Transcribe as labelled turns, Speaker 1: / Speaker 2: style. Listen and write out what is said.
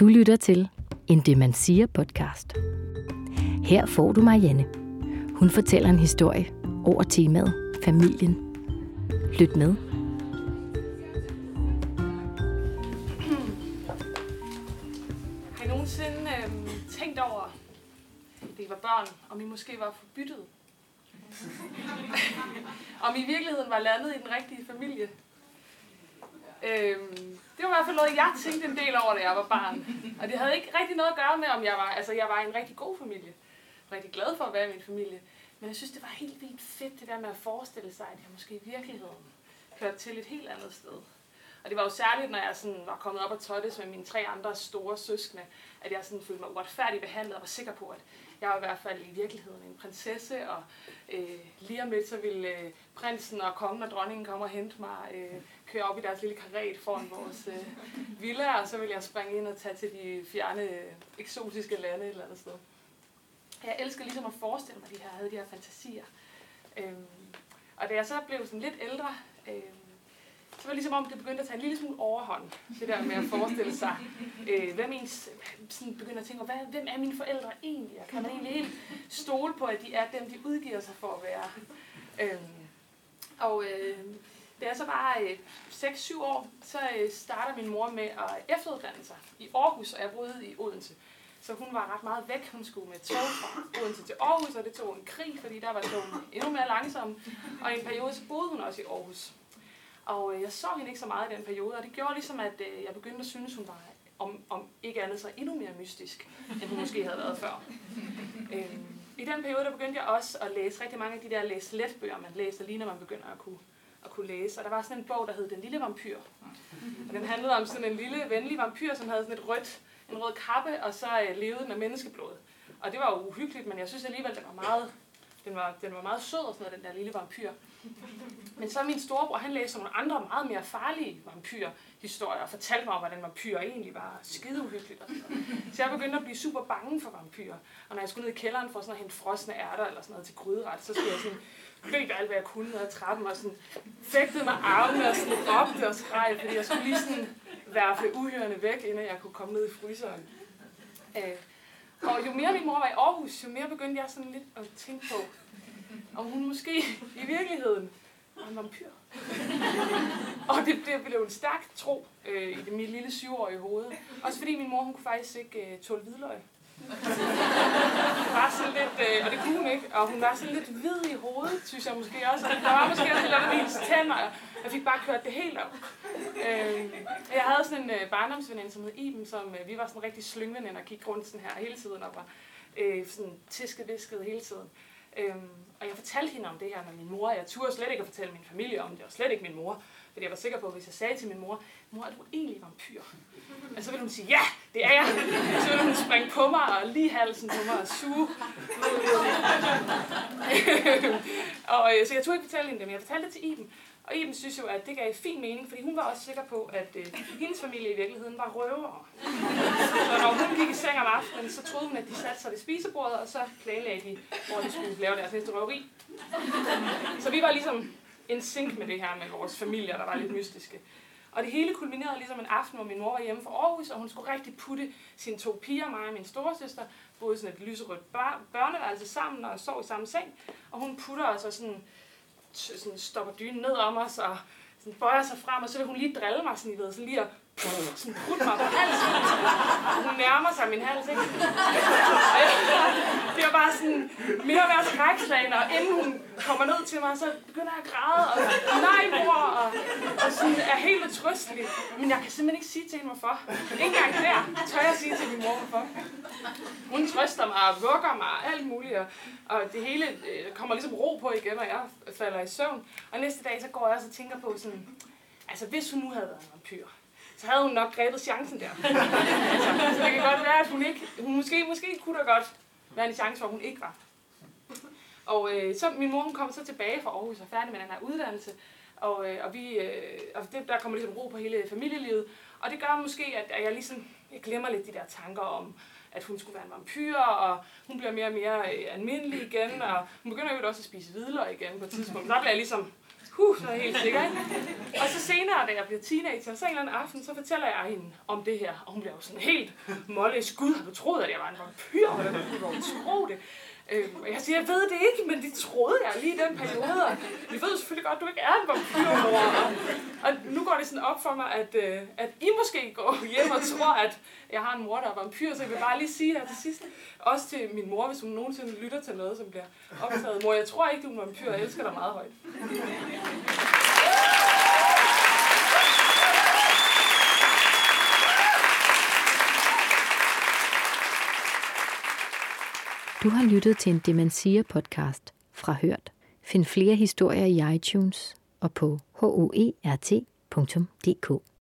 Speaker 1: Du lytter til en Det Man Siger podcast. Her får du Marianne. Hun fortæller en historie over temaet familien. Lyt med.
Speaker 2: Har I nogensinde øh, tænkt over, at I var børn, om I måske var forbyttet? om I i virkeligheden var landet i den rigtige familie? Øhm, det var i hvert fald noget, jeg tænkte en del over, da jeg var barn. Og det havde ikke rigtig noget at gøre med, om jeg var, altså jeg var i en rigtig god familie. Rigtig glad for at være i min familie. Men jeg synes, det var helt vildt fedt, det der med at forestille sig, at jeg måske i virkeligheden hørte til et helt andet sted. Og det var jo særligt, når jeg sådan var kommet op og tøjtes med mine tre andre store søskende, at jeg sådan følte mig uretfærdigt behandlet og var sikker på, at jeg var i hvert fald i virkeligheden en prinsesse, og øh, lige om lidt så ville øh, prinsen og kongen og dronningen komme og hente mig, øh, køre op i deres lille karet foran vores øh, villa, og så ville jeg springe ind og tage til de fjerne, øh, eksotiske lande et eller andet sted. Jeg elsker ligesom at forestille mig, at de her havde de her fantasier. Øhm, og da jeg så blev sådan lidt ældre, øhm, så var det ligesom om, det begyndte at tage en lille smule overhånd. Det der med at forestille sig, øh, hvem ens, sådan begynder at tænke, hvad, hvem er mine forældre egentlig? Og kan man egentlig helt stole på, at de er dem, de udgiver sig for at være? Øhm, og øh, da jeg så var øh, 6-7 år, så øh, starter min mor med at efteruddanne sig i Aarhus, og jeg boede i Odense. Så hun var ret meget væk. Hun skulle med tog fra Odense til Aarhus, og det tog en krig, fordi der var togen endnu mere langsomme. Og i en periode så boede hun også i Aarhus. Og øh, jeg så hende ikke så meget i den periode, og det gjorde ligesom, at øh, jeg begyndte at synes, hun var om, om ikke andet så endnu mere mystisk, end hun måske havde været før. Øh, I den periode der begyndte jeg også at læse rigtig mange af de der læs let bøger, man læser lige når man begynder at kunne, at kunne læse. Og der var sådan en bog, der hed Den Lille Vampyr. Og den handlede om sådan en lille venlig vampyr, som havde sådan et rødt, en rød kappe, og så øh, levede den af menneskeblod. Og det var jo uhyggeligt, men jeg synes alligevel, det var meget, den var, den var meget sød og sådan noget, den der lille vampyr. Men så min storebror, han læste nogle andre meget mere farlige vampyrhistorier og fortalte mig om, hvordan vampyrer egentlig var skide uhyggeligt. Og sådan noget. Så jeg begyndte at blive super bange for vampyrer. Og når jeg skulle ned i kælderen for sådan at hente frosne ærter eller sådan noget til gryderet, så skulle jeg sådan løb alt, hvad jeg kunne ned ad trappen og sådan fægtede med armene og sådan råbte og skreg, fordi jeg skulle lige sådan værfe uhyrene væk, inden jeg kunne komme ned i fryseren. Øh, og jo mere min mor var i Aarhus, jo mere begyndte jeg sådan lidt at tænke på, om hun måske i virkeligheden var en vampyr. og det, det blev en stærk tro øh, i det, mit lille syvårige hoved. Også fordi min mor, hun kunne faktisk ikke øh, tåle hvidløg. Var sådan lidt, øh, og det kunne hun ikke, og hun var sådan lidt hvid i hovedet, synes jeg måske også. Der var måske også lidt af hendes tænder, og jeg fik bare kørt det helt op. Øh, jeg havde sådan en øh, barndomsveninde, som hed Iben, som øh, vi var sådan rigtig slyngveninde og gik rundt sådan her hele tiden og var øh, sådan tisket hele tiden. Øhm, og jeg fortalte hende om det her med min mor. Jeg turde slet ikke at fortælle min familie om det, og slet ikke min mor. Fordi jeg var sikker på, at hvis jeg sagde til min mor, mor, er du egentlig vampyr? Og altså, så ville hun sige, ja, det er jeg. Og så ville hun springe på mig og lige halsen på mig og suge. og, øh, så jeg turde ikke fortælle hende det, men jeg fortalte det til Iben. Og Iben synes jo, at det gav fin mening, fordi hun var også sikker på, at øh, hendes familie i virkeligheden var røvere. Så når hun gik i seng om aftenen, så troede hun, at de satte sig ved spisebordet, og så planlagde de, hvor de skulle lave deres næste røveri. Så vi var ligesom en sink med det her med vores familier, der var lidt mystiske. Og det hele kulminerede ligesom en aften, hvor min mor var hjemme fra Aarhus, og hun skulle rigtig putte sine to piger, mig og min storesøster, boede sådan et lyserødt børneværelse sammen og sov i samme seng. Og hun putter os og sådan sådan stopper dynen ned om os, og sådan bøjer sig frem, og så vil hun lige drille mig, sådan, I ved, så lige at sådan putte mig på halsen. Hun nærmer sig min hals, ikke? Det var bare sådan mere og mere skrækslagende, og inden hun kommer ned til mig, så begynder jeg at græde, og nej mor, og, og sådan er helt utrystelig. Men jeg kan simpelthen ikke sige til hende, hvorfor. Ikke engang der tør jeg sige til min mor, hvorfor. Trøster mig og ah, vugger mig og alt muligt, og, og det hele øh, kommer ligesom ro på igen, og jeg falder i søvn. Og næste dag, så går jeg også og tænker på sådan, altså hvis hun nu havde været en vampyr, så havde hun nok grebet chancen der. altså, så det kan godt være, at hun ikke... Hun måske, måske kunne der godt være en chance for, at hun ikke var. Og øh, så min mor hun kom så tilbage fra Aarhus og færdig med den her uddannelse. Og, øh, og, vi, øh, og det, der kommer ligesom ro på hele familielivet. Og det gør måske, at, at jeg ligesom jeg glemmer lidt de der tanker om, at hun skulle være en vampyr, og hun bliver mere og mere øh, almindelig igen, og hun begynder jo også at spise hvidløg igen på et tidspunkt. Så bliver jeg ligesom huh, så er jeg helt sikker, ikke? Og så senere, da jeg bliver teenager, så en eller anden aften, så fortæller jeg hende om det her. Og hun bliver jo sådan helt mollig skud. Har du troet, at jeg var en vampyr? Hvordan kunne du tro det? Øh, og jeg siger, jeg ved det ikke, men det troede jeg lige i den periode. Og vi ved selvfølgelig godt, at du ikke er en vampyr, mor. Og, og nu går det sådan op for mig, at, øh, at I måske går hjem og tror, at jeg har en mor, der er vampyr. Så jeg vil bare lige sige her til sidst. Også til min mor, hvis hun nogensinde lytter til noget, som bliver optaget. Mor, jeg tror ikke, du er en vampyr. Jeg elsker dig meget højt.
Speaker 1: Du har lyttet til en Demensia podcast fra Hørt. Find flere historier i iTunes og på hoert.dk.